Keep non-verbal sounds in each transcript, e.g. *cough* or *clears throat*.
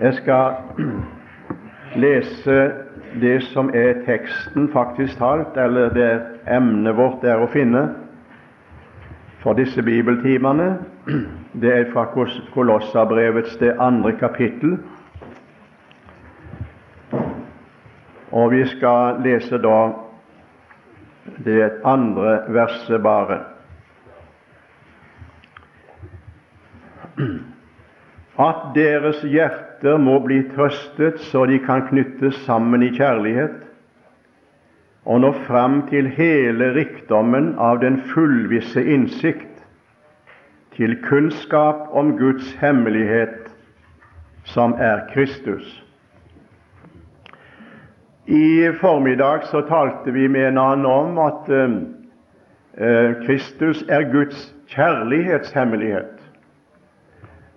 Jeg skal *clears throat* lese det som er teksten, faktisk talt, eller det emnet vårt er å finne for disse bibeltimene. *clears throat* Det er fra Kolossabrevets det andre kapittel. Og vi skal lese da det andre verset bare. At deres hjerter må bli trøstet så de kan knyttes sammen i kjærlighet og nå fram til hele rikdommen av den fullvisse innsikt, til kunnskap om Guds hemmelighet, som er Kristus. I formiddag så talte vi med en annen om at eh, Kristus er Guds kjærlighetshemmelighet.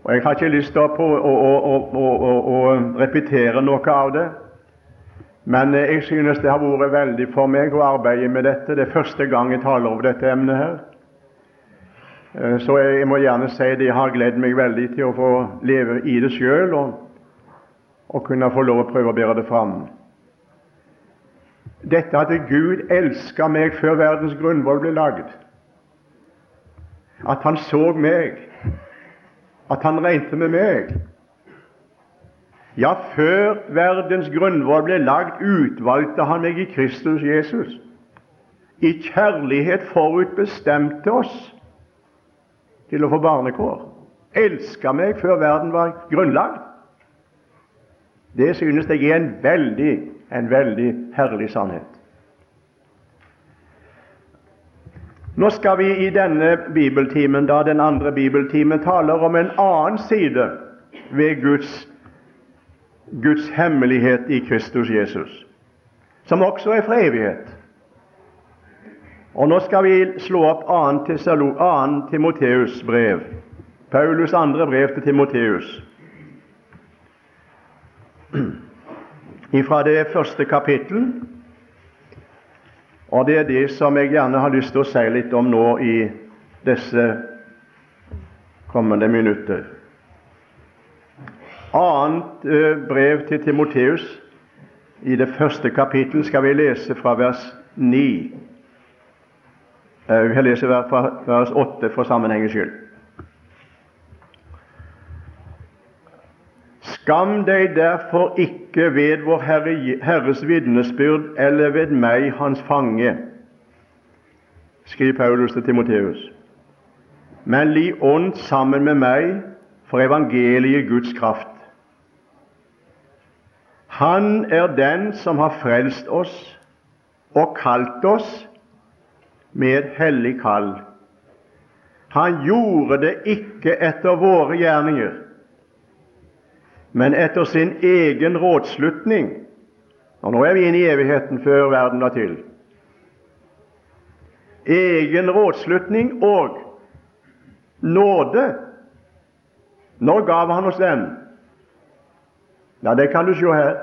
Og Jeg har ikke lyst til å, å, å, å, repetere noe av det, men jeg synes det har vært veldig for meg å arbeide med dette. Det er første gang jeg taler over dette emnet her. Så jeg må gjerne si det jeg har gledd meg veldig til å få leve i det sjøl og, og kunne få lov å prøve å bære det fram. Dette at Gud elska meg før verdens grunnvoll ble lagd. At Han så meg at han regnet med meg. Ja, før verdens grunnvoll ble lagd, utvalgte han meg i Kristus Jesus. I kjærlighet forutbestemte oss til å få barnekår. Elska meg før verden var grunnlagd. Det synes jeg er en veldig, en veldig herlig sannhet. Nå skal vi i denne bibeltimen, da den andre bibeltimen, taler om en annen side ved Guds, Guds hemmelighet i Kristus Jesus, som også er fra evighet. Og Nå skal vi slå opp 2. Timoteus brev, Paulus andre brev til Timoteus. *clears throat* Fra det første kapittel og det er det som jeg gjerne har lyst til å si litt om nå i disse kommende minutter. Annet eh, brev til Timoteus, i det første kapittel, skal vi lese fra vers 9. Eh, vi leser fra vers 8 for sammenhengens skyld. Skam deg derfor ikke ved vår Herre, Herres vitnesbyrd eller ved meg, hans fange, skriver Paulus til Timoteus. Men li ånd sammen med meg for evangeliet Guds kraft. Han er den som har frelst oss og kalt oss med et hellig kall. Han gjorde det ikke etter våre gjerninger, men etter sin egen rådslutning. Og nå er vi inne i evigheten før verden la til. Egen rådslutning og nåde. Når gav han oss den? Ja, det kan du se her.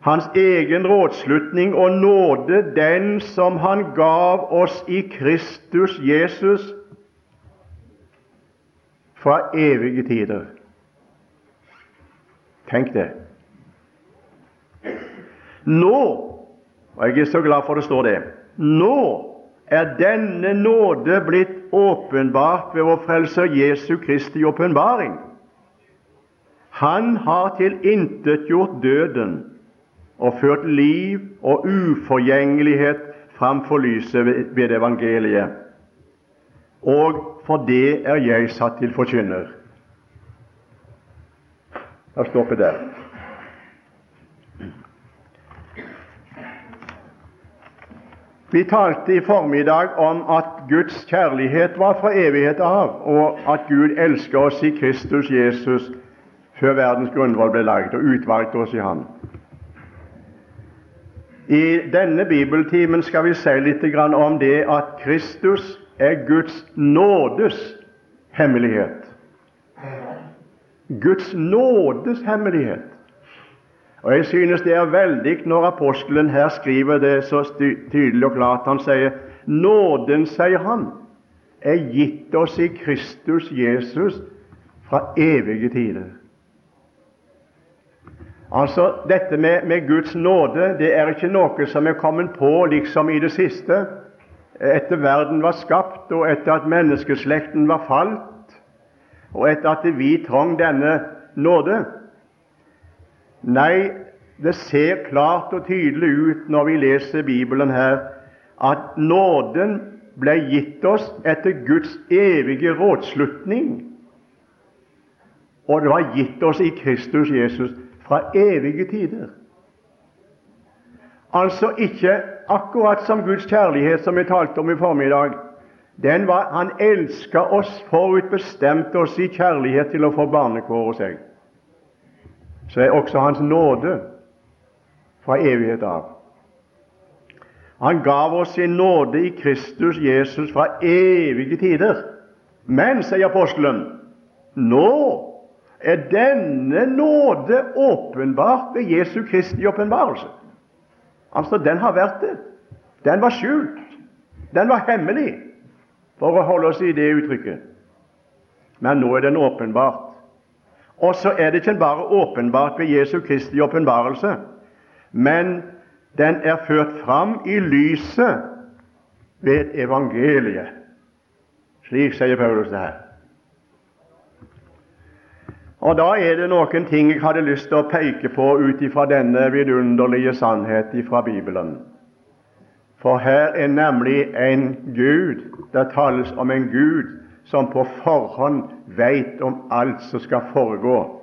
Hans egen rådslutning og nåde, den som han gav oss i Kristus Jesus fra evige tider. Tenk det. Nå, og jeg er så glad for det står det, nå er denne nåde blitt åpenbart ved vår Frelser Jesu Kristi åpenbaring. Han har tilintetgjort døden og ført liv og uforgjengelighet framfor lyset ved evangeliet. Og for det er jeg satt til forkynner. La stoppe der. Vi talte i formiddag om at Guds kjærlighet var fra evighet av, og at Gud elsker oss i Kristus Jesus før verdens grunnvoll ble lagd, og utvalgte oss i Han. I denne bibeltimen skal vi si litt om det at Kristus er Guds nådes hemmelighet. Guds nådes hemmelighet. Og Jeg synes det er veldig når apostelen her skriver det så tydelig og klart. Han sier nåden, sier han, er gitt oss i Kristus Jesus fra evige tider. Altså, Dette med, med, Guds nåde det er ikke noe som er kommet på liksom i det siste, etter verden var skapt, og etter at menneskeslekten var falt, og etter at vi trang denne nåde. Nei, det ser klart og tydelig ut når vi leser Bibelen her, at nåden ble gitt oss etter Guds evige rådslutning, og det var gitt oss i Kristus Jesus fra evige tider. Altså ikke akkurat som Guds kjærlighet, som vi talte om i formiddag. Den var, Han elska oss forutbestemte oss i kjærlighet til å få barnekår hos seg. Så er også Hans nåde fra evighet av. Han gav oss sin nåde i Kristus Jesus fra evige tider. Men, sier apostelen, nå er denne nåde åpenbart ved Jesu Kristi åpenbarelse. Altså, den har vært det. Den var skjult. Den var hemmelig, for å holde oss i det uttrykket. Men nå er den åpenbart. Og så er det ikke bare åpenbart ved Jesu Kristi åpenbarelse, men den er ført fram i lyset ved evangeliet. Slik sier Paulus det her. Og Da er det noen ting jeg hadde lyst til å peke på ut ifra denne vidunderlige sannhet fra Bibelen. For her er nemlig en Gud. Det tales om en Gud som på forhånd veit om alt som skal foregå,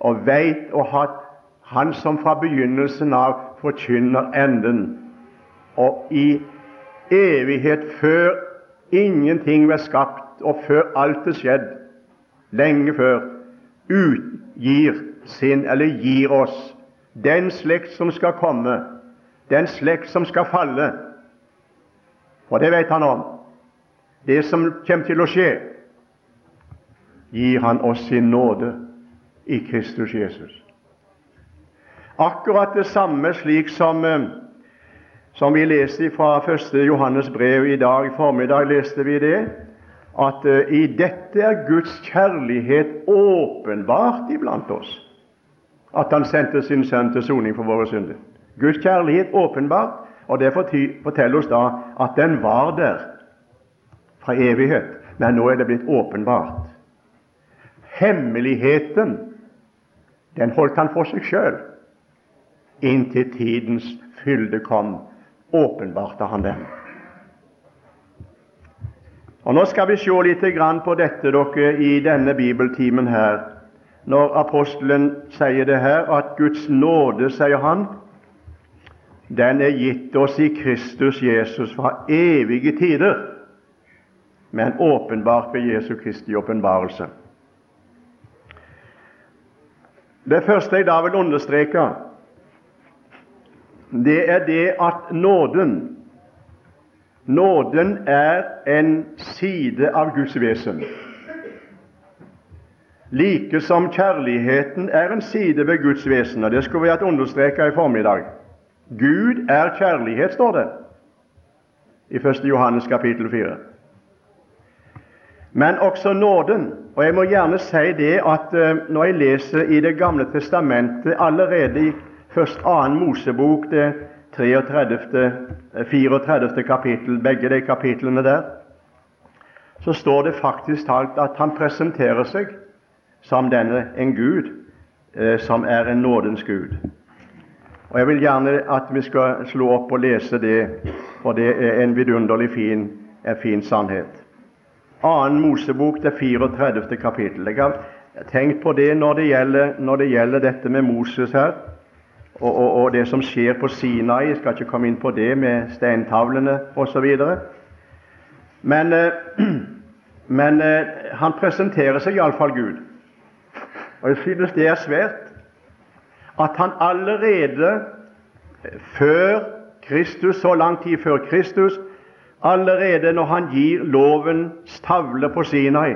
og veit å ha Han som fra begynnelsen av forkynner enden, og i evighet, før ingenting var skapt, og før alt er skjedd, lenge før, utgir sin, eller gir oss, den slekt som skal komme, den slekt som skal falle. For det vet han om. Det som kommer til å skje, gir han oss sin nåde i Kristus Jesus. Akkurat det samme slik som, eh, som vi leste fra 1. Johannes brev i dag i formiddag, leste vi det at uh, i dette er Guds kjærlighet åpenbart iblant oss. At Han sendte sin sønn til soning for våre synder. Guds kjærlighet åpenbart, og det forteller oss da at den var der fra evighet, men nå er det blitt åpenbart. Hemmeligheten den holdt han for seg sjøl inntil tidens fylde kom. Åpenbarte han den. Og Nå skal vi se litt på dette dere, i denne bibeltimen her. Når apostelen sier det her, at Guds nåde, sier han, den er gitt oss i Kristus Jesus fra evige tider, men åpenbart ved Jesu Kristi åpenbarelse. Det første jeg da vil understreke, det er det at nåden Nåden er en side av Guds vesen, like som kjærligheten er en side ved Guds vesen. og Det skulle vi hatt understreket i formiddag. Gud er kjærlighet, står det i 1. Johannes kapittel 4. Men også nåden. Og jeg må gjerne si det at uh, når jeg leser i Det gamle testamentet, allerede i først annen Mosebok, det 33., 34. Eh, kapittel, begge de kapitlene der, så står det faktisk talt at han presenterer seg som denne en Gud eh, som er en nådens Gud. Og Jeg vil gjerne at vi skal slå opp og lese det, for det er en vidunderlig fin, en fin sannhet. Annen Mosebok, det 34. kapittel. Jeg har tenkt på det når det gjelder, når det gjelder dette med Moses her og, og, og, det som skjer på Sinai. Jeg skal ikke komme inn på det med steintavlene osv. Men, eh, *clears throat* men eh, han presenterer seg iallfall Gud. Og jeg synes det er svært at han allerede før Kristus, så lang tid før Kristus, allerede når han gir lovens tavle på Sinai,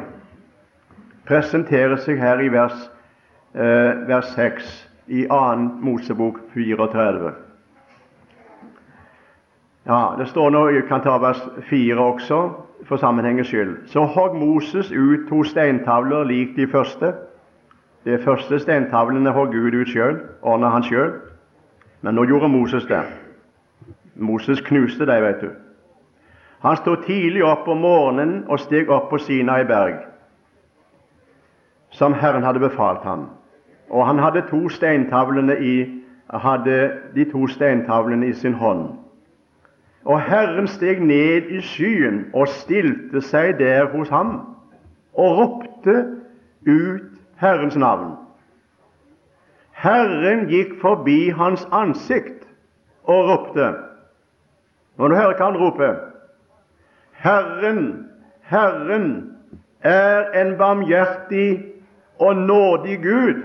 presenterer seg her i vers, eh, vers 6 i 2. Mosebok 34. Ja, Det står nå, jeg kan ta vers 4 også, for sammenhengens skyld. Så hogg Moses ut to steintavler lik de første, De første steintavlene har Gud ut sjøl, ordna han sjøl. Men nå gjorde Moses det. Moses knuste dem, vet du. Han sto tidlig opp om morgenen og steg opp på Sinai berg, som Herren hadde befalt ham. Og han hadde, to steintavlene i, hadde de to steintavlene i sin hånd. Og Herren steg ned i skyen og stilte seg der hos ham og ropte ut Herrens navn. Herren gikk forbi hans ansikt og ropte. Når du hører hva han roper Herren, Herren er en barmhjertig og nådig Gud,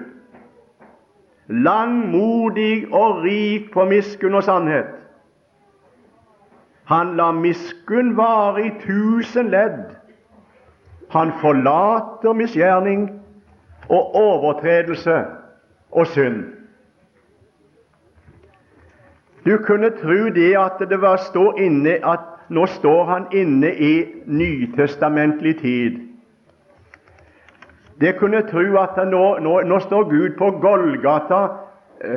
langmodig og rik på miskunn og sannhet. Han lar miskunn vare i tusen ledd. Han forlater misgjerning og overtredelse og synd. Du kunne tro det at det var stå inne at nå står han inne i nytestamentlig tid. Det kunne tro at nå, nå, nå står Gud på Golgata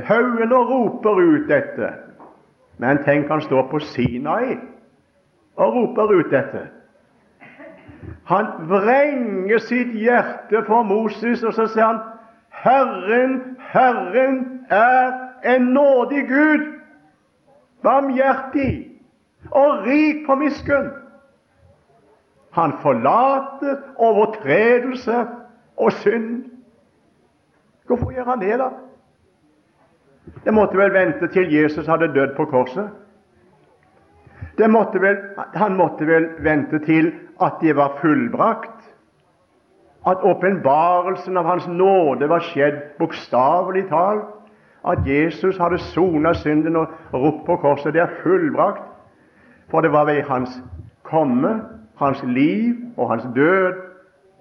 haugen og roper ut dette. Men tenk, han står på Sinai og roper ut dette. Han vrenger sitt hjerte for Moses, og så sier han Herren, Herren er en nådig Gud, barmhjertig og rik på miskunn. Han forlater overtredelse og synd. Hvorfor gjør han det, da? Det måtte vel vente til Jesus hadde dødd på korset. Måtte vel, han måtte vel vente til at det var fullbrakt, at åpenbarelsen av Hans nåde var skjedd bokstavelig talt, at Jesus hadde sona synden og ropt på korset. Det er fullbrakt. For det var ved Hans komme, Hans liv og Hans død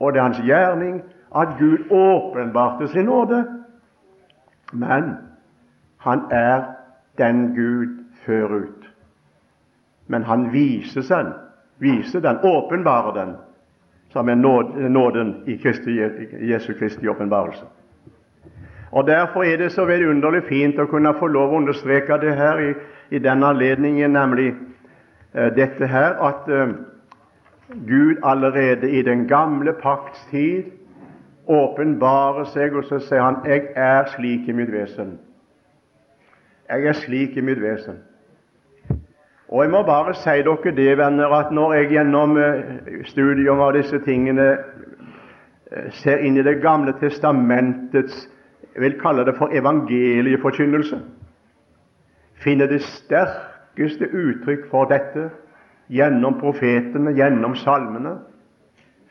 og det er Hans gjerning at Gud åpenbarte sin nåde. Men han er den Gud før ut. Men han viser den, viser den, åpenbarer den, som er nåden i Jesu Kristi åpenbarelse. Og Derfor er det så vidunderlig fint å kunne få lov å understreke det her i, i denne anledningen, nemlig uh, dette her at uh, Gud allerede i den gamle pakts tid åpenbarer seg, og så sier han 'Jeg er slik i mitt vesen'. Jeg er slik i mitt vesen. Og Jeg må bare si dere det, venner, at når jeg gjennom eh, studium av disse tingene eh, ser inn i Det gamle testamentets jeg vil kalle det for evangelieforkynnelse, finner det sterkeste uttrykk for dette gjennom profetene, gjennom salmene,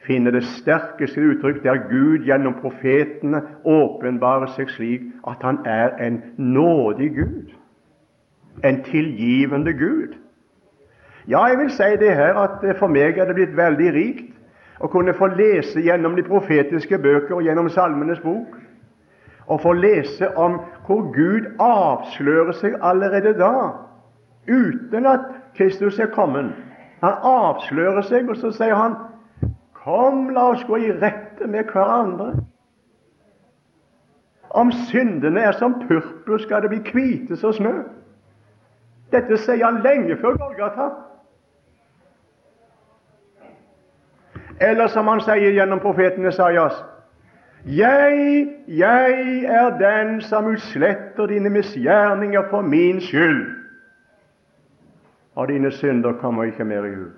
finner det sterkeste uttrykk der Gud gjennom profetene åpenbarer seg slik at han er en nådig Gud, en tilgivende Gud. Ja, jeg vil si det her at for meg er det blitt veldig rikt å kunne få lese gjennom de profetiske bøker og gjennom Salmenes bok, og få lese om hvor Gud avslører seg allerede da, uten at Kristus er kommet. Han avslører seg, og så sier han Kom, la oss gå i rette med hverandre. Om syndene er som purpur, skal det bli hvite som snø. Dette sier han lenge før Golgata. Eller som han sier gjennom profeten Esaias Jeg, jeg er den som utsletter dine misgjerninger for min skyld, og dine synder kommer ikke mer i hu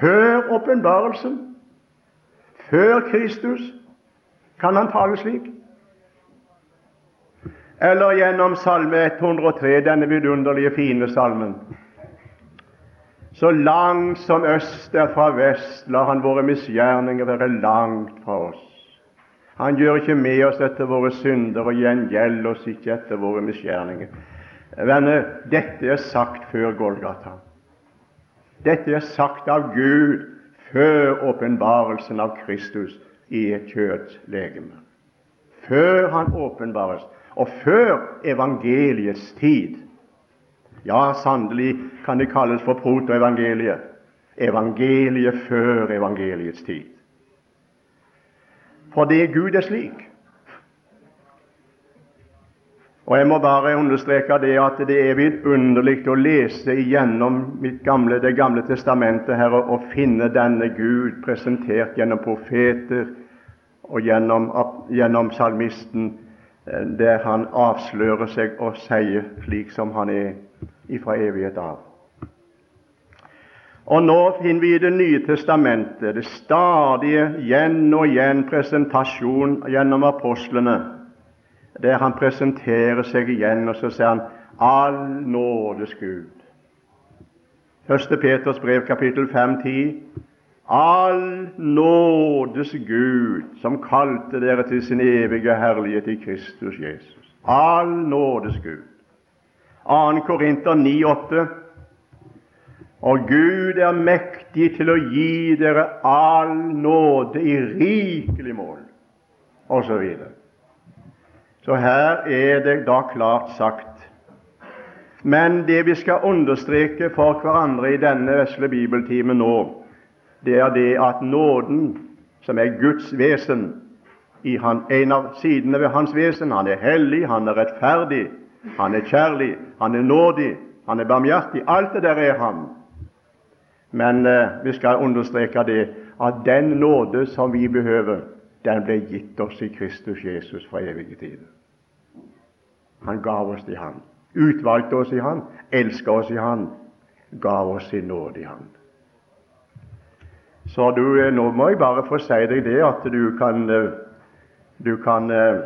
før åpenbarelsen, før Kristus, kan han tale slik. Eller gjennom Salme 103, denne vidunderlige, fine salmen. Så langt som øst er fra vest, lar Han våre misgjerninger være langt fra oss. Han gjør ikke med oss etter våre synder og gjengjelder oss ikke etter våre misgjerninger. Venner, dette er sagt før Golgata. Dette er sagt av Gud før åpenbarelsen av Kristus i et kjøds legeme. Før han åpenbares, og før evangeliets tid. Ja, sannelig kan det kalles for protoevangeliet. Evangeliet før evangeliets tid. fordi Gud er slik. Og Jeg må bare understreke det at det er vidunderlig å lese igjennom gamle, Det gamle testamentet her og finne denne Gud presentert gjennom profeter og gjennom, gjennom salmisten, eh, der han avslører seg og sier slik som han er ifra evighet av. Og Nå finner vi i Det nye testamentet det stadige igjen og igjen presentasjon gjennom apostlene der han presenterer seg igjen, og så sier han all nådes Gud. 1. Peters brev, kapittel 5, 10. All nådes Gud, som kalte dere til sin evige herlighet i Kristus Jesus. All nådes Gud. 2. Korinter 9, 8. Og Gud er mektig til å gi dere all nåde i rikelig mål, osv. Så her er det da klart sagt. Men det vi skal understreke for hverandre i denne vesle bibeltime nå, det er det at nåden, som er Guds vesen, i han, en av sidene ved hans vesen Han er hellig, han er rettferdig, han er kjærlig, han er nådig, han er barmhjertig. Alt det der er han. Men eh, vi skal understreke det at den nåde som vi behøver, den ble gitt oss i Kristus Jesus fra evige tider. Han gav oss i Han. Utvalgte oss i Han, elsket oss i Han, gav oss sin nåde i Han. Så du, eh, nå må jeg bare få si deg det at du kan, eh, du kan eh,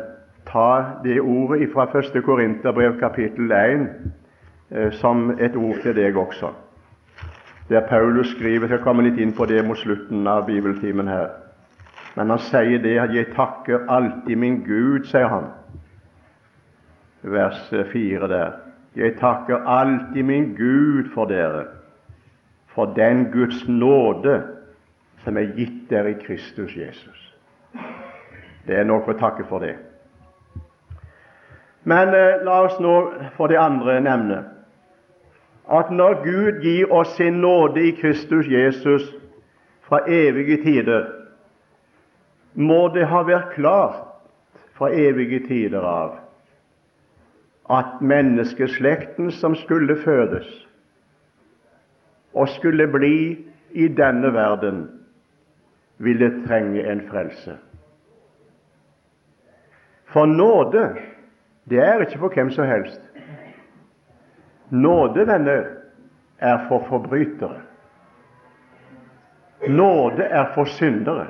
ta det ordet fra 1. Korinterbrev kapittel 1 som et ord til deg også. Der Paulus skriver Jeg skal komme litt inn på det mot slutten av bibeltimen her. Men han sier det at 'jeg takker alltid min Gud', sier han vers 4 der. Jeg takker alltid min Gud for dere, for den Guds nåde som er gitt dere i Kristus Jesus. Det er nok å takke for det. Men eh, la oss nå for det andre nevne at når Gud gir oss sin nåde i Kristus Jesus fra evige tider, må det ha vært klart fra evige tider av at menneskeslekten som skulle fødes og skulle bli i denne verden, ville trenge en frelse. For nåde, det er ikke for hvem som helst. Nåde, venner, er for forbrytere. Nåde er for syndere.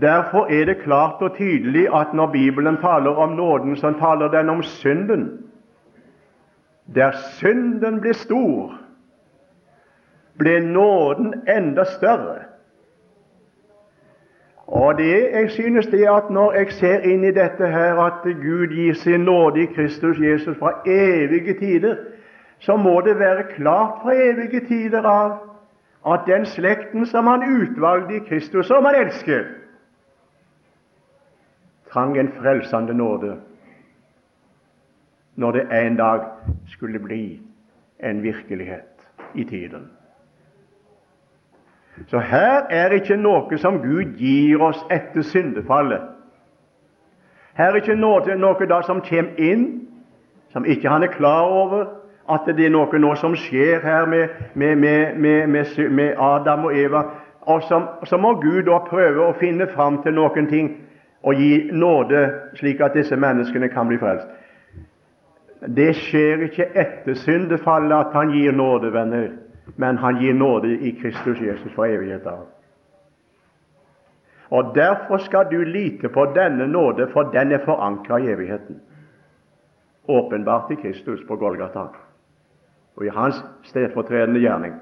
Derfor er det klart og tydelig at når Bibelen taler om nåden, så taler den om synden. Der synden blir stor, blir nåden enda større. Og det jeg synes det at Når jeg ser inn i dette her at Gud gir sin nåde i Kristus Jesus fra evige tider, så må det være klart fra evige tider av at den slekten som han utvalgte i Kristus, som han elsker, trang en frelsende nåde når det en dag skulle bli en virkelighet i tiden. Så her er ikke noe som Gud gir oss etter syndefallet. Her er ikke noe, noe da som kommer inn, som ikke han er klar over, at det er noe nå som skjer her med, med, med, med Adam og Eva. Og så, må Gud da prøve å finne fram til noen ting og gi nåde, slik at disse menneskene kan bli frelst. Det skjer ikke etter syndefallet at han gir nåde, venner, men han gir nåde i Kristus Jesus for evighet av. Og Derfor skal du lite på denne nåde, for den er forankra i evigheten. Åpenbart i Kristus på Golgata og i hans stedfortredende gjerning.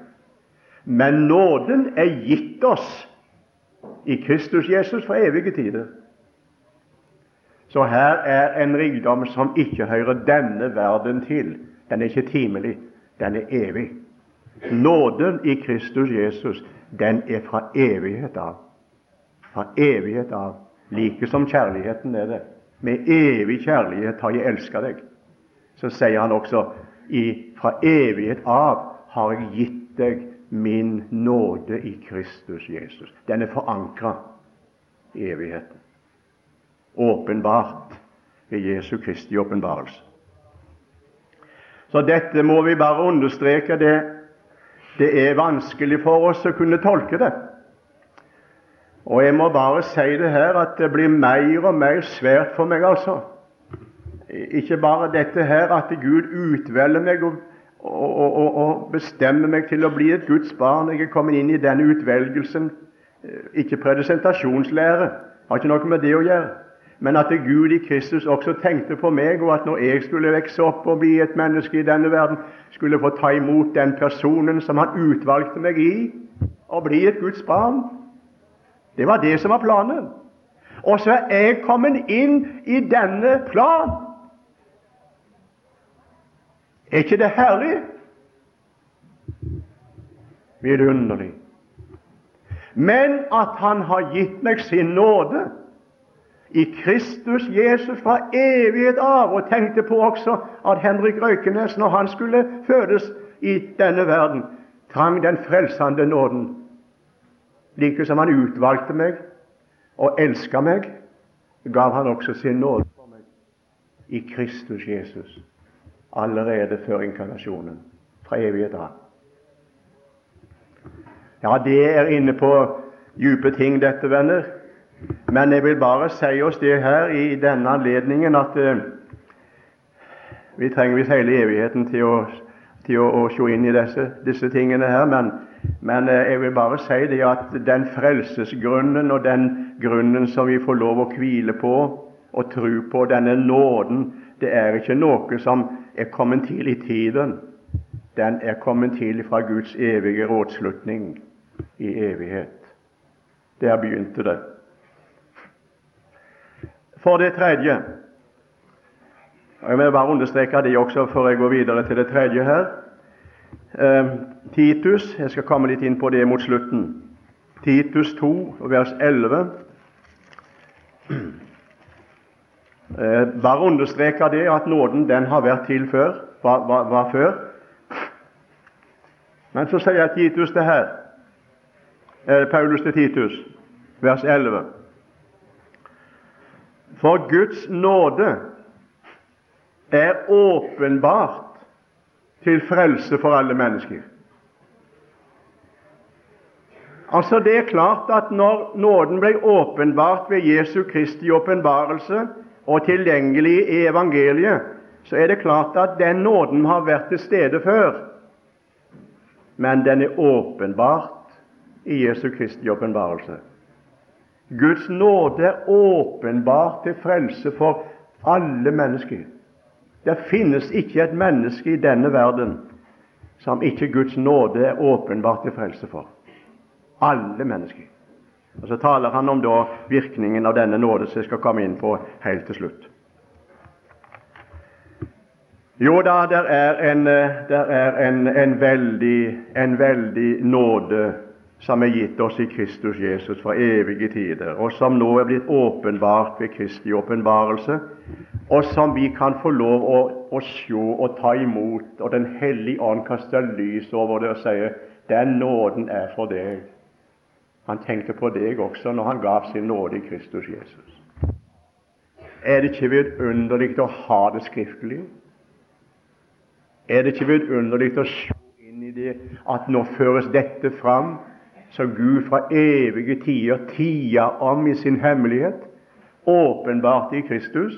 Men nåden er gitt oss i Kristus Jesus for evige tider. Så her er en rikdom som ikke hører denne verden til. Den er ikke timelig, den er evig. Nåden i Kristus Jesus, den er fra evighet av. Fra evighet av. Like som kjærligheten er det. Med evig kjærlighet har jeg elska deg. Så sier han også i, fra evighet av har jeg gitt deg min nåde i Kristus Jesus. Den er forankra i evigheten. Åpenbart ved Jesu Kristi åpenbarelse. Så dette må vi bare understreke. Det, det er vanskelig for oss å kunne tolke det. Og jeg må bare si det her at det blir mer og mer svært for meg, altså. Ikke bare dette her at Gud utvelger meg og, og, og, og, bestemmer meg til å bli et Guds barn. Jeg er kommet inn i denne utvelgelsen. Ikke presentasjonslære, har ikke noe med det å gjøre. Men at Gud i Kristus også tenkte på meg, og at når jeg skulle vokse opp og bli et menneske i denne verden, skulle få ta imot den personen som Han utvalgte meg i, og bli et Guds barn. Det var det som var planen. Og så er jeg kommet inn i denne plan. Er ikke det herlig? Vidunderlig. Men at Han har gitt meg sin nåde i Kristus Jesus fra evighet av, og tenkte på også at Henrik Røykenes, når han skulle fødes i denne verden, trang den frelsende nåden Like som han utvalgte meg og elska meg, gav han også sin nåde for meg i Kristus Jesus allerede før inkarnasjonen, fra evighet av. Ja, det er inne på dype ting, dette, venner. Men jeg vil bare si oss det her i denne anledningen at uh, vi trenger visst hele evigheten til å, til å, å se inn i disse, disse tingene her. Men men eh, jeg vil bare si det at den frelsesgrunnen og den grunnen som vi får lov å hvile på og tro på, denne nåden, det er ikke noe som er kommet til i tiden. Den er kommet til fra Guds evige rådslutning i evighet. Der begynte det. For det tredje og Jeg vil bare understreke det også før jeg går videre til det tredje her. Eh, Titus Jeg skal komme litt inn på det mot slutten. Titus 2, vers 11. Eh, bare understreke det at nåden den har vært til før. Var, var, var før. Men så sier Titus det her, eh, Paulus til Titus, vers 11. For Guds nåde er åpenbart til frelse for alle mennesker. Altså Det er klart at når nåden ble åpenbart ved Jesu Kristi åpenbarelse og tilgjengelig i evangeliet, så er det klart at den nåden har vært til stede før. Men den er åpenbart i Jesu Kristi åpenbarelse. Guds nåde er åpenbart til frelse for alle mennesker. Det finnes ikke et menneske i denne verden som ikke Guds nåde er åpenbart til frelse for. Alle mennesker. Og Så taler han om da virkningen av denne nåde, som jeg skal komme inn på helt til slutt. Jo da, der er en, der er en, en, veldig, en veldig nåde som er gitt oss i Kristus Jesus fra evige tider, og som nå er blitt åpenbart ved Kristi åpenbarelse, og som vi kan få lov å, å se og ta imot. Og Den hellige ånd kaster lys over det og sier den nåden er for deg. Han tenkte på deg også når han gav sin nåde i Kristus Jesus. Er det ikke vidunderlig å ha det skriftlig? Er det ikke vidunderlig å se inn i det at nå føres dette fram som Gud fra evige tider tia om i sin hemmelighet, åpenbart i Kristus.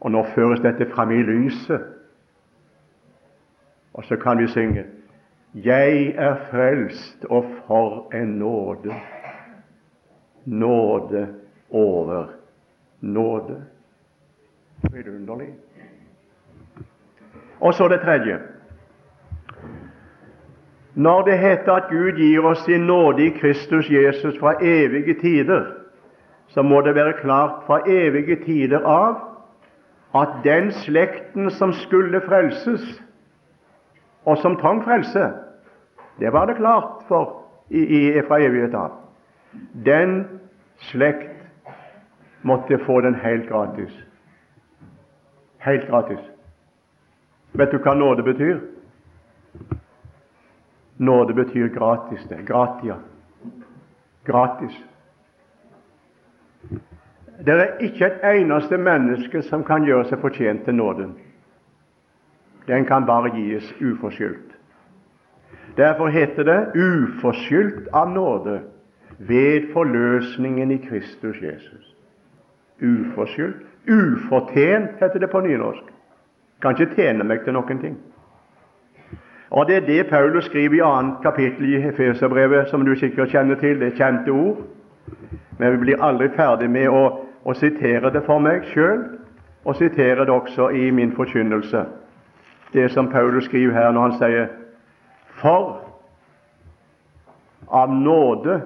Og nå føres dette fram i lyset. Og så kan vi synge Jeg er frelst, og for en nåde. Nåde over nåde. Vidunderlig. Og så det tredje. Når det heter at Gud gir oss sin nåde i Kristus Jesus fra evige tider, så må det være klart fra evige tider av at den slekten som skulle frelses, og som trang frelse, det var det klart for i, i, fra evighet av. Den slekt måtte få den helt gratis. Helt gratis. Vet du hva nåde betyr? Nåde betyr gratis. det, Gratia. Gratis. Det er ikke et eneste menneske som kan gjøre seg fortjent til nåden. Den kan bare gis uforskyldt. Derfor heter det 'uforskyldt av nåde ved forløsningen i Kristus Jesus'. Uforskyldt. Ufortjent, heter det på nynorsk. Kan ikke tjene meg til noen ting. Og Det er det Paulus skriver i annet kapittel i Efeserbrevet, som du sikkert kjenner til. Det er kjente ord. Men vi blir aldri ferdig med å, å sitere det for meg sjøl, og sitere det også i min forkynnelse. Det som Paulus skriver her når han sier For av nåde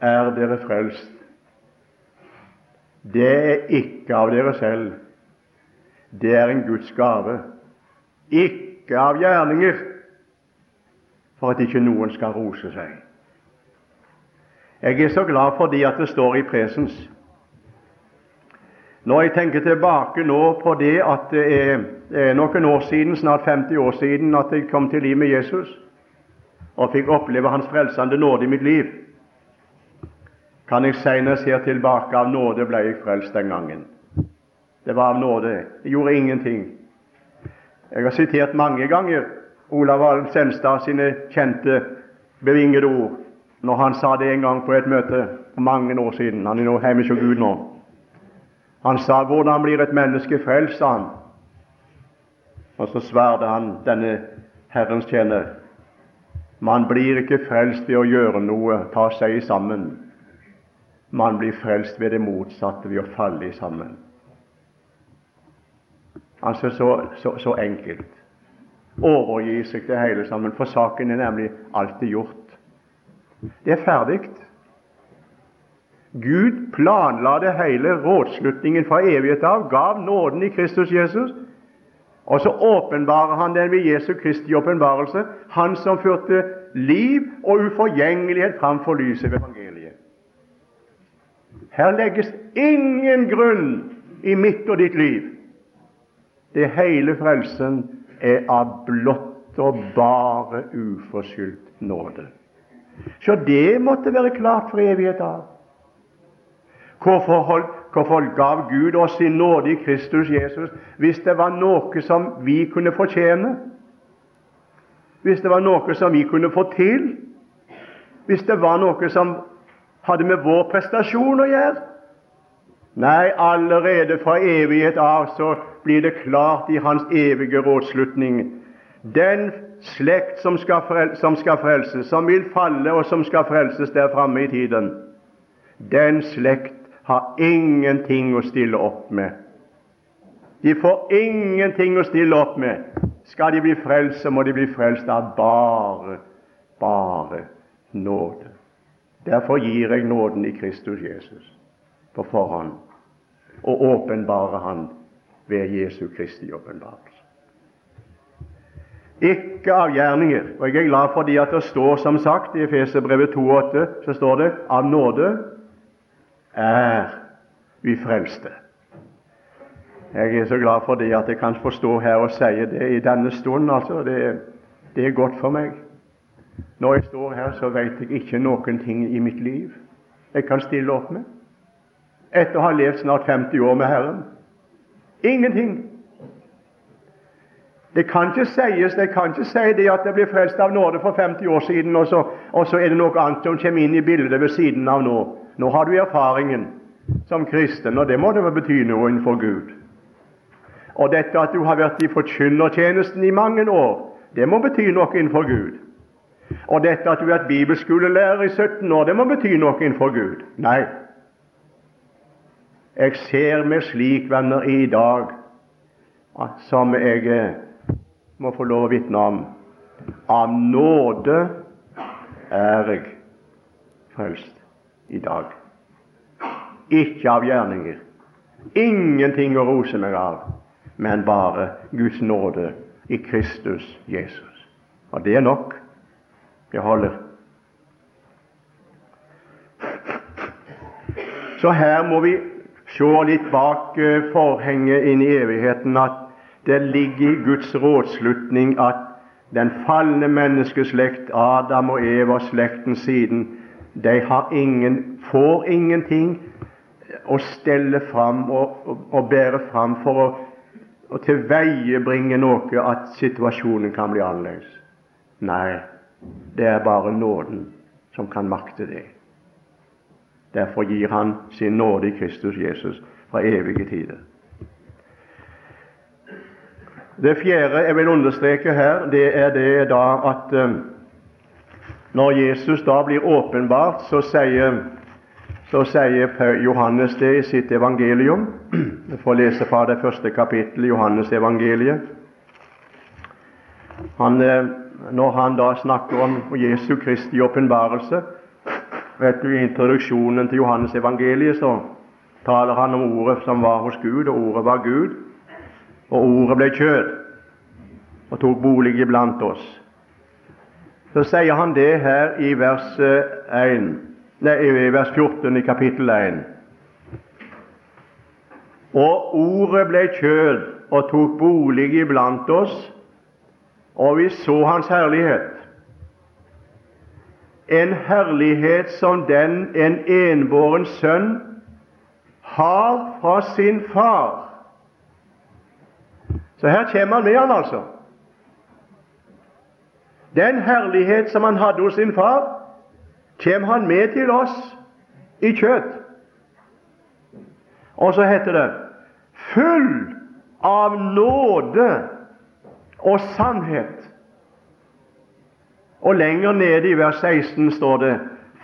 er dere frelst. Det er ikke av dere selv. Det er en Guds gave. Ikke av gjerninger, for at ikke noen skal rose seg. Jeg er så glad for det at det står i presens. Når jeg tenker tilbake nå på det at det er noen år siden, snart 50 år siden, at jeg kom til liv med Jesus og fikk oppleve Hans frelsende nåde i mitt liv, kan jeg senere se tilbake av nåde ble jeg frelst den gangen. Det var av nåde. Jeg gjorde ingenting. Jeg har sitert mange ganger Olav Alm Senstad sine kjente, bevingede ord når han sa det en gang på et møte for mange år siden. Han er nå hjemme hos Gud nå. Han sa 'Hvordan blir et menneske frelst?' sa han. Og så svarte han denne Herrens tjener man blir ikke frelst ved å gjøre noe, ta seg sammen. Man blir frelst ved det motsatte, ved å falle sammen. Altså så, så, så enkelt. Overgi seg til hele sammen, for saken er nemlig alltid gjort. Det er ferdig. Gud planla det hele, rådslutningen fra evighet av, gav nåden i Kristus Jesus, og så åpenbarer han den ved Jesu Kristi åpenbarelse, han som førte liv og uforgjengelighet framfor lyset ved evangeliet. Her legges ingen grunn i mitt og ditt liv. Det hele frelsen er av blott og bare uforskyldt nåde. Så det måtte være klart for evighet av. Hvorfor, hold, hvorfor gav Gud oss sin nåde i Kristus Jesus hvis det var noe som vi kunne fortjene? Hvis det var noe som vi kunne få til? Hvis det var noe som hadde med vår prestasjon å gjøre? Nei, allerede fra evighet av så blir det klart i Hans evige rådslutning den slekt som skal, frelse, som skal frelses, som vil falle, og som skal frelses der framme i tiden, den slekt har ingenting å stille opp med. De får ingenting å stille opp med. Skal de bli frelst, så må de bli frelst av bare, bare nåde. Derfor gir jeg nåden i Kristus Jesus på forhånd og åpenbarer Han ved Jesu Kristi åpenbarelse. Ikke av gjerninger. Og jeg er glad for at det står, som sagt, i Efeserbrevet 2,8 så står det av nåde er vi frelste. Jeg er så glad for det at jeg kan få stå her og si det i denne stund. altså. Det, det er godt for meg. Når jeg står her, så vet jeg ikke noen ting i mitt liv jeg kan stille opp med etter å ha levd snart 50 år med Herren. Ingenting. Det kan ikke sies, det kan ikke si det at jeg ble frelst av nåde for 50 år siden, og så, og så er det noe annet som kommer inn i bildet ved siden av nå. Nå har du erfaringen som kristen, og det må det bety noe innenfor Gud. Og dette at du har vært i forkynnertjenesten i mange år, det må bety noe innenfor Gud. Og dette at du er et bibelskolelærer i 17 år, det må bety noe innenfor Gud. Nei. Jeg ser meg slik, venner, i dag, som jeg eh, må få lov å vitne om. Av nåde er jeg frelst i dag. Ikke av gjerninger. Ingenting å rose meg av, men bare Guds nåde i Kristus Jesus. Og det er nok. Det holder. Så her må vi se litt bak eh, forhenget inn i evigheten at det ligger i Guds rådslutning at den falne menneskeslekt, Adam og Eva, slekten siden, de har ingen, får ingenting å stelle fram og, og, og bære fram for å, å tilveiebringe noe at situasjonen kan bli annerledes. Nei, det er bare nåden som kan makte det. Derfor gir Han sin nåde i Kristus Jesus fra evige tider. Det fjerde jeg vil understreke her, det er det da at eh, når Jesus da blir åpenbart, så sier, så sier Johannes det i sitt evangelium. Vi får lese fra det første kapittelet i Johannes evangeliet. Han, eh, når han da snakker om Jesu Kristi åpenbarelse vet du, I introduksjonen til Johannes evangeliet så taler han om ordet som var hos Gud, og ordet var Gud. Og ordet ble kjød og tok bolig iblant oss. Så sier han det her i vers, 1, eh, nei, i vers 14 i kapittel 1. Og ordet ble kjød og tok bolig iblant oss, og vi så hans herlighet. En herlighet som den en enbåren sønn har fra sin far. Så her kommer han med han altså. Den herlighet som han hadde hos sin far, kommer han med til oss i kjøtt. Og så heter det full av nåde og sannhet. Og lenger nede i vers 16 står det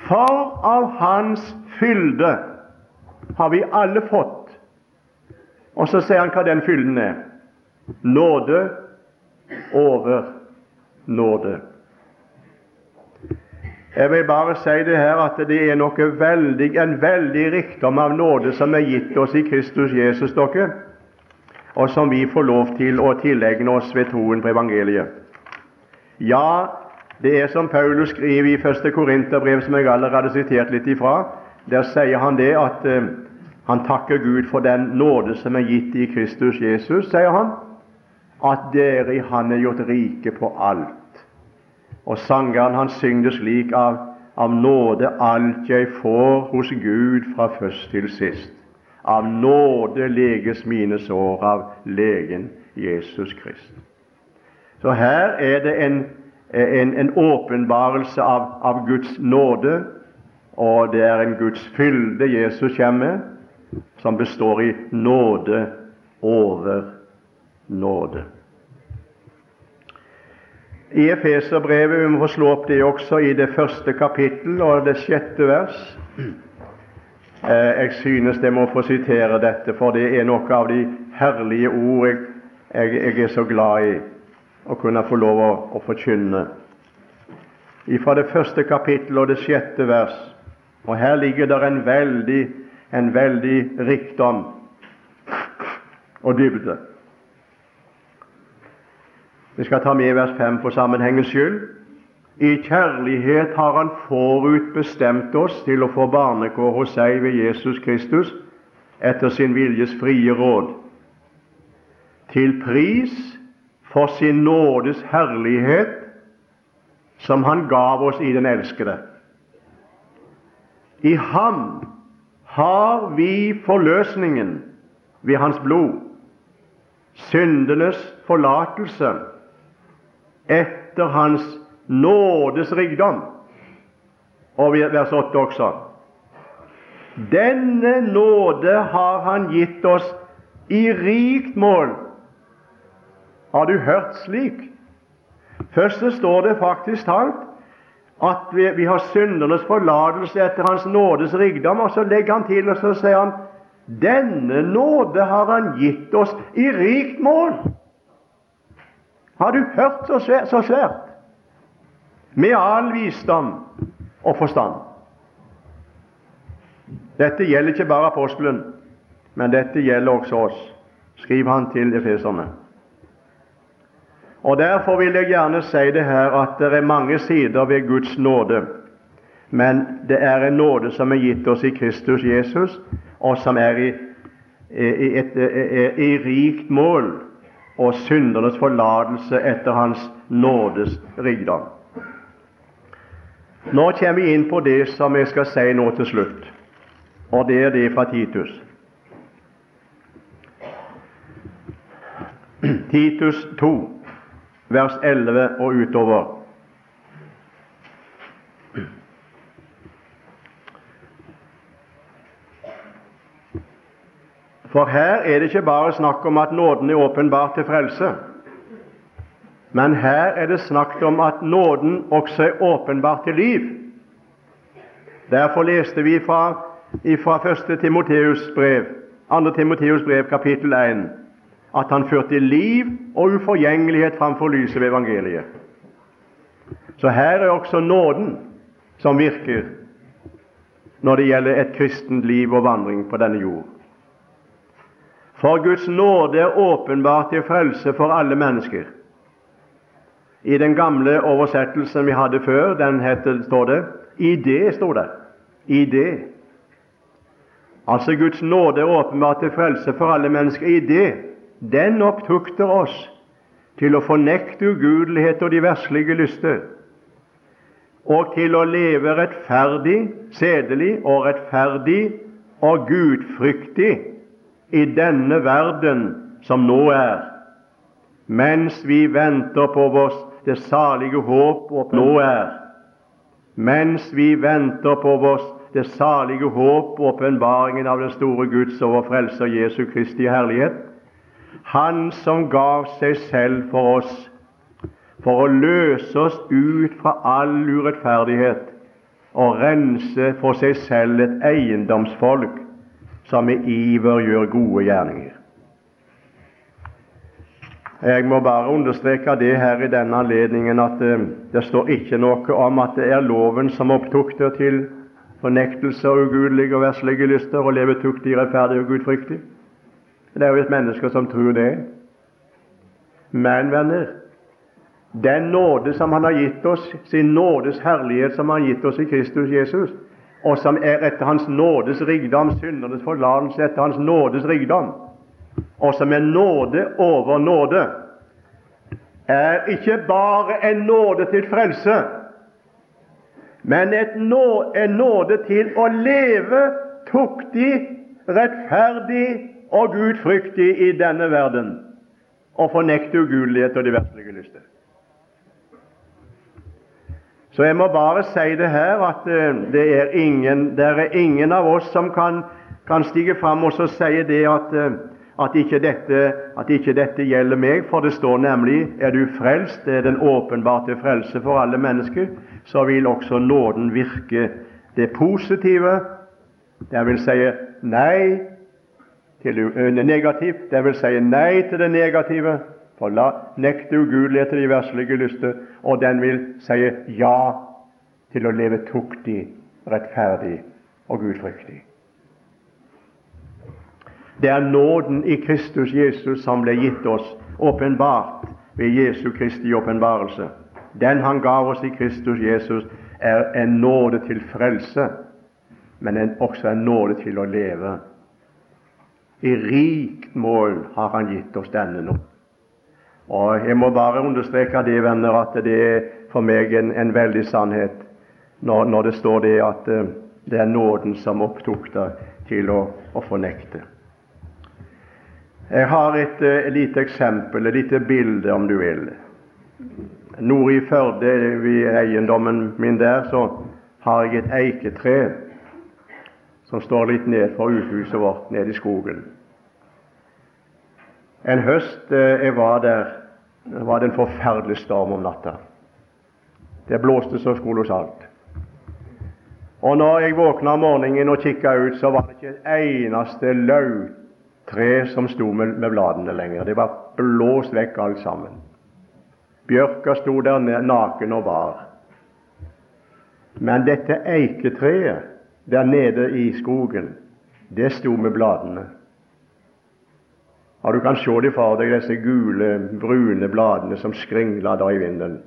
For av Hans fylde har vi alle fått. Og så ser han hva den fylden er. Nåde over nåde. Jeg vil bare si det her at det er noe veldig, en veldig rikdom av nåde som er gitt oss i Kristus Jesus, dere, og som vi får lov til å tilegne oss ved troen på evangeliet. Ja, det er som Paulus skriver i 1. Korinterbrev, som jeg allerede sitert litt ifra. Der sier han det at eh, han takker Gud for den nåde som er gitt i Kristus Jesus, sier han at dere i Han er gjort rike på alt. Og sangeren han synger slik av, av nåde alt jeg får hos Gud fra først til sist. Av nåde leges mine sår av legen Jesus Krist. Så her er det en, en, en åpenbarelse av, av, Guds nåde, og det er en Guds fylde Jesus kommer som består i nåde over nåde. I Efeserbrevet vi må slå opp det også i det første kapittel og det sjette vers. Eh, jeg synes jeg må få sitere dette, for det er noe av de herlige ord jeg, jeg, jeg er så glad i å kunne få lov å, å forkynne. Fra det første kapittel og det sjette vers. Og her ligger det en veldig, en veldig rikdom og dybde. Vi skal ta med vers 5 for sammenhengens skyld. I kjærlighet har Han forutbestemt oss til å få barnekår hos seg ved Jesus Kristus etter sin viljes frie råd, til pris for sin nådes herlighet som Han gav oss i den elskede. I Ham har vi forløsningen ved Hans blod, syndenes forlatelse etter Hans nådes rikdom. Og vers 8 også. Denne nåde har Han gitt oss i rikt mål. Har du hørt slik? Først så står det faktisk talt at vi, vi har syndernes forlatelse etter Hans nådes rikdom, og så legger han til og så sier han denne nåde har Han gitt oss i rikt mål. Har du hørt så svært, så svært? Med all visdom og forstand. Dette gjelder ikke bare apostelen, men dette gjelder også oss, skriver han til efeserne. Og Derfor vil jeg gjerne si det her at det er mange sider ved Guds nåde. Men det er en nåde som er gitt oss i Kristus Jesus, og som er i, i, et, i, rikt mål og syndernes forlatelse etter Hans nådes rikdom. Nå kommer vi inn på det som jeg skal si nå til slutt, og det er det fra Titus. Titus 2, vers 11 og utover. For her er det ikke bare snakk om at nåden er åpenbart til frelse, men her er det snakk om at nåden også er åpenbart til liv. Derfor leste vi fra, fra 1. Timoteus brev, 2. Timoteus brev, kapittel 1, at han førte liv og uforgjengelighet framfor lyset ved evangeliet. Så her er også nåden som virker når det gjelder et kristent liv og vandring på denne jord. For Guds nåde er åpenbart til frelse for alle mennesker. I den gamle oversettelsen vi hadde før, den heter, står det i det, står det. I det. Altså Guds nåde er åpenbart til frelse for alle mennesker i det. Den opptukter oss til å fornekte ugudelighet og de verslige lyster, og til å leve rettferdig, sedelig og rettferdig og gudfryktig i denne verden som nå er, mens vi venter på vårt det salige håp og nå er, mens vi venter på vårt det salige håp og åpenbaringen av den store Guds og Frelser Jesu Kristi herlighet, Han som gav seg selv for oss, for å løse oss ut fra all urettferdighet og rense for seg selv et eiendomsfolk som med iver gjør gode gjerninger. Jeg må bare understreke det her i denne anledningen at uh, det står ikke noe om at det er loven som opptukter til fornektelse og ugudelige og verslige lyster og leve tuktig, rettferdig og gudfryktig. Det er jo et menneske som tror det. Men, venner, den nåde som Han har gitt oss, sin nådes herlighet som Han har gitt oss i Kristus Jesus, og som er etter Hans nådes rikdom, syndernes forlatelse etter Hans nådes rikdom, og som er nåde over nåde, er ikke bare en nåde til frelse, men nå, en nåde til å leve tuktig, rettferdig og gudfryktig i denne verden og fornekte ugudelighet og de verslige lyster. Så jeg må bare si det her at uh, det, er ingen, det er ingen av oss som kan, kan stige fram og så si det at, uh, at, ikke dette, at, ikke dette, gjelder meg, for det står nemlig er du frelst, det er den åpenbarte frelse for alle mennesker, så vil også nåden virke det positive, det vil si nei til det negativt, dvs. si nei til det negative, nekte ugudelighet til de verslige lyster, og den vil si ja til å leve tuktig, rettferdig og gudfryktig. Det er nåden i Kristus Jesus som ble gitt oss åpenbart ved Jesu Kristi åpenbarelse. Den han gav oss i Kristus Jesus, er en nåde til frelse, men en, også en nåde til å leve. I rikt mål har han gitt oss denne nå. Og Jeg må bare understreke det, venner, at det er for meg en, en veldig sannhet når, når, det står det at uh, det er nåden som opptukter til å, å, fornekte. Jeg har et et lite eksempel, et lite bilde, om du vil. Nord i Førde, ved eiendommen min der, så har jeg et eiketre som står litt ned for uthuset vårt nede i skogen. En høst eh, jeg var der, var det en forferdelig storm om natta. Det blåste så kolossalt. Og når jeg våkna om morgenen og kikka ut, så var det ikke et eneste lauvtre som sto med, med bladene lenger. Det var blåst vekk alt sammen. Bjørka sto der naken og bar. Men dette eiketreet der nede i skogen, det sto med bladene. Og Du kan se det for deg, disse gule, brune bladene som skringla da i vinden.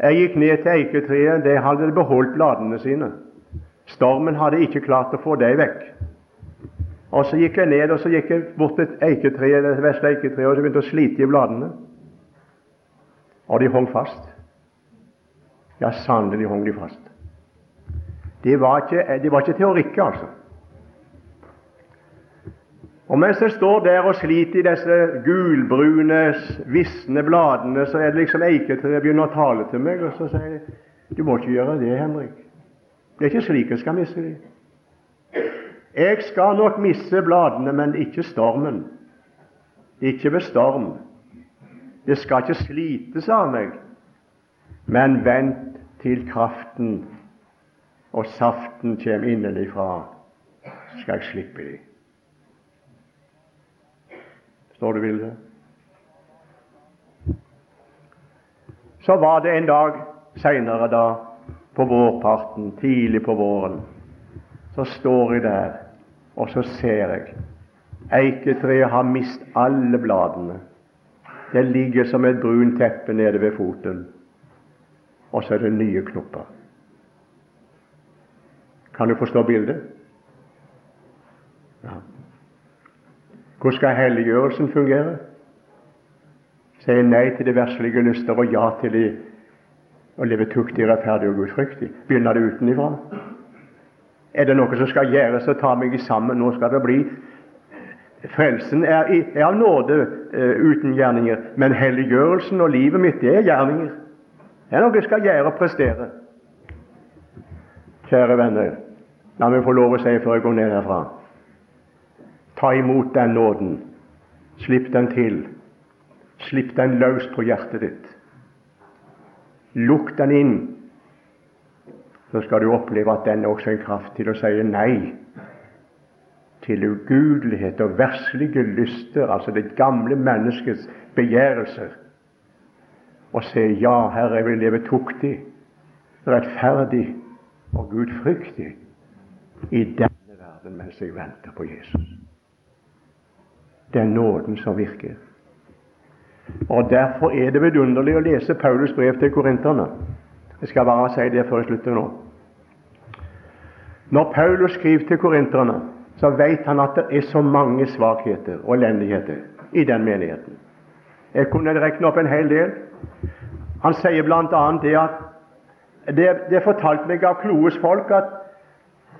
Jeg gikk ned til eiketreet. Det hadde beholdt bladene sine. Stormen hadde ikke klart å få dem vekk. Og Så gikk jeg ned og så gikk jeg bort til eiketreet, det vesle eiketreet og så begynte å slite i bladene. Og de hang fast. Ja, sannelig hang de fast. Det var ikke, det var ikke rikke, altså. Og mens jeg står der og sliter i disse gulbrune, visne bladene, så er det liksom eiketreet begynner å tale til meg, og så sier jeg du må ikke gjøre det, Henrik. Det er ikke slik jeg skal miste dem. Jeg skal nok misse bladene, men ikke stormen. Ikke ved storm. Det skal ikke slites av meg, men vent til kraften og saften kommer innenfra, skal jeg slippe dem. Står det bildet? Så var det en dag seinere, da, på vårparten, tidlig på våren, så står jeg der, og så ser jeg eiketreet har mist alle bladene. Det ligger som et brunt teppe nede ved foten, og så er det nye knopper. Kan du forstå bildet? Ja. Hvordan skal helliggjørelsen fungere? Si nei til de verslige lyster og ja til de å leve tuktig, rettferdig og gudfryktig. Begynner det utenifra? Er det noe som skal gjøres, så ta meg sammen. Nå skal det bli Frelsen er, i, er av nåde uh, uten gjerninger, men helliggjørelsen og livet mitt, det er gjerninger. Det er noe jeg skal gjøre og prestere. Kjære venner, la meg få lov å si før jeg går ned herfra Ta imot den nåden. Slipp den til. Slipp den løs på hjertet ditt. Lukk den inn. Så skal du oppleve at den er også en kraft til å si nei til ugudelighet og verslige lyster, altså det gamle menneskets begjærelser, og si ja, Herre, jeg vil leve tuktig, rettferdig og gudfryktig i denne verden mens jeg venter på Jesus. Er nåden som virker. Og Derfor er det vidunderlig å lese Paulus brev til korinterne. Jeg skal bare si det før jeg slutter nå. Når Paulus skriver til korinterne, så vet han at det er så mange svakheter og elendigheter i den menigheten. Jeg kunne regne opp en hel del. Han sier bl.a. det at det, det fortalte meg av kloes folk at,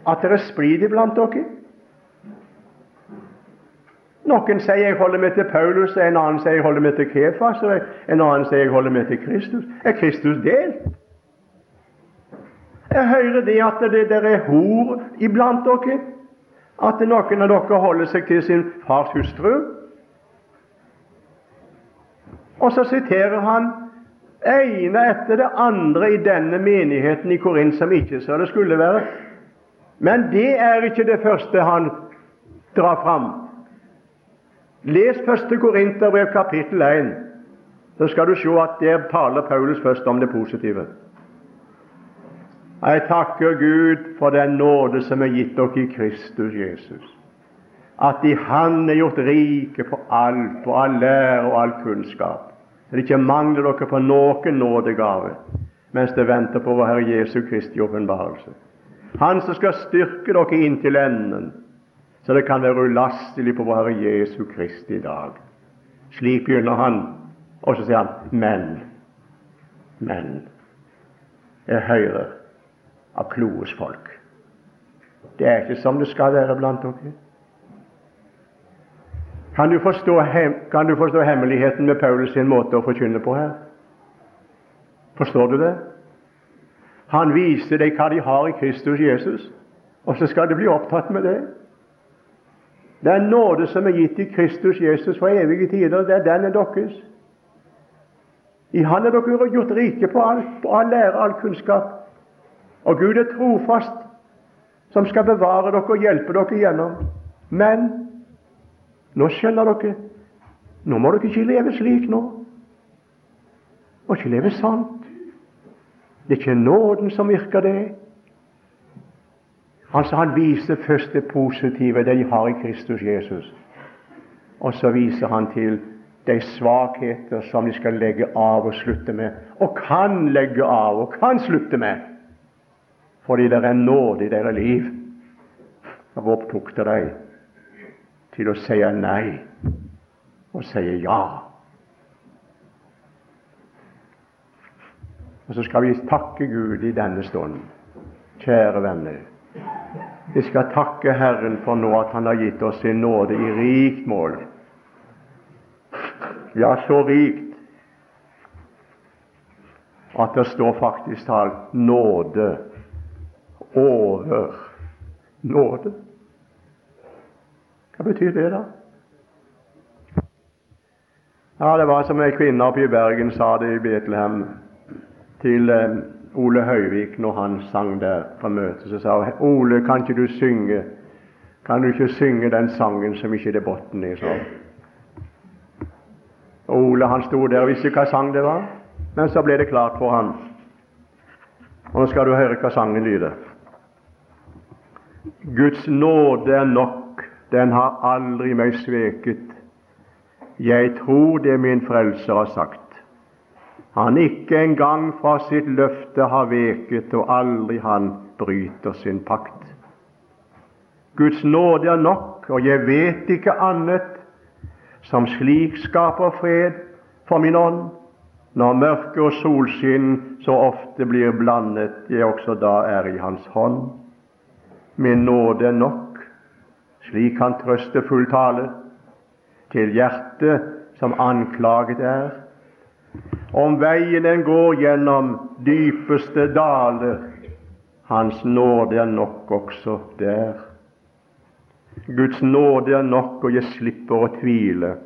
at det er splid dere. Noen sier jeg holder meg til Paulus, en annen sier jeg holder meg til Kefas, og en annen sier jeg holder meg til Kristus. Er Kristus delt? Jeg hører det at det der er hor iblant dere, at noen av dere holder seg til sin fars hustru. Og så siterer han ene etter det andre i denne menigheten i Korint som ikke så det skulle være. Men det er ikke det første han drar fram. Les første Korinterbrev kapittel 1, så skal du se at der taler Paulus først om det positive. Jeg takker Gud for den nåde som er gitt dere i Kristus Jesus. At i Han er gjort rike på alt, på all lære og all kunnskap. Så det ikke mangler dere på noen nådegave mens det venter på vår Herre Jesu Kristi åpenbarelse. Han som skal styrke dere inntil enden, så det kan være ulastelig på vår Herre Jesu Kristi dag. Slik begynner han, og så sier han men. Men jeg hører av kloes folk. Det er ikke som det skal være blant dere. Kan du forstå, kan du forstå hemmeligheten med Paulus sin måte å forkynne på her? Forstår du det? Han viser deg hva de har i Kristus Jesus, og så skal de bli opptatt med det. Den nåde som er gitt i Kristus Jesus for evige tider, det er den er deres. I Han er dere gjort rike på all, på all lære, all kunnskap. Og Gud er trofast, som skal bevare dere og hjelpe dere igjennom. Men nå skjønner dere nå må dere ikke leve slik nå. Og ikke leve sant. Det er ikke nåden som virker det. Altså Han viser først det positive, det de har i Kristus Jesus. Og så viser han til de svakheter som de skal legge av og slutte med, og kan legge av og kan slutte med, fordi det er nåde i deres liv Jeg opptukter dem til å si nei og si ja. Og så skal vi takke Gud i denne stunden. Kjære venner. Vi skal takke Herren for nå at Han har gitt oss sin nåde i rikt mål. Ja, så rikt at det står faktisk talt nåde over nåde. Hva betyr det, da? Ja, Det var som ei kvinne oppe i Bergen sa det i Betlehem til eh, Ole Høyvik når han sang der på møtet. Så sa hun Ole, kan ikke du synge Kan du ikke synge den sangen som ikke det er bunn i? sa Ole han sto der og visste hva sang det var, men så ble det klart for ham. Og nå skal du høre hva sangen lyder. Guds nåde er nok, den har aldri meg sveket. Jeg tror det min frelser har sagt han ikke engang fra sitt løfte har veket, og aldri han bryter sin pakt. Guds nåde er nok, og jeg vet ikke annet som slik skaper fred for min ånd, når mørke og solskinn så ofte blir blandet, jeg også da er i Hans hånd. Min nåde er nok, slik han trøstefull fulltale, til hjertet som anklaget er, om veien en går gjennom dypeste daler, Hans nåde er nok også der. Guds nåde er nok, og jeg slipper å tvile.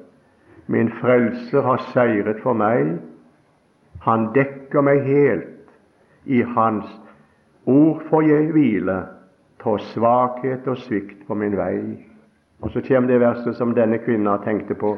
Min frelser har seiret for meg. Han dekker meg helt. I Hans ord får jeg hvile, tross svakhet og svikt på min vei. Og så kommer det verset som denne kvinna tenkte på.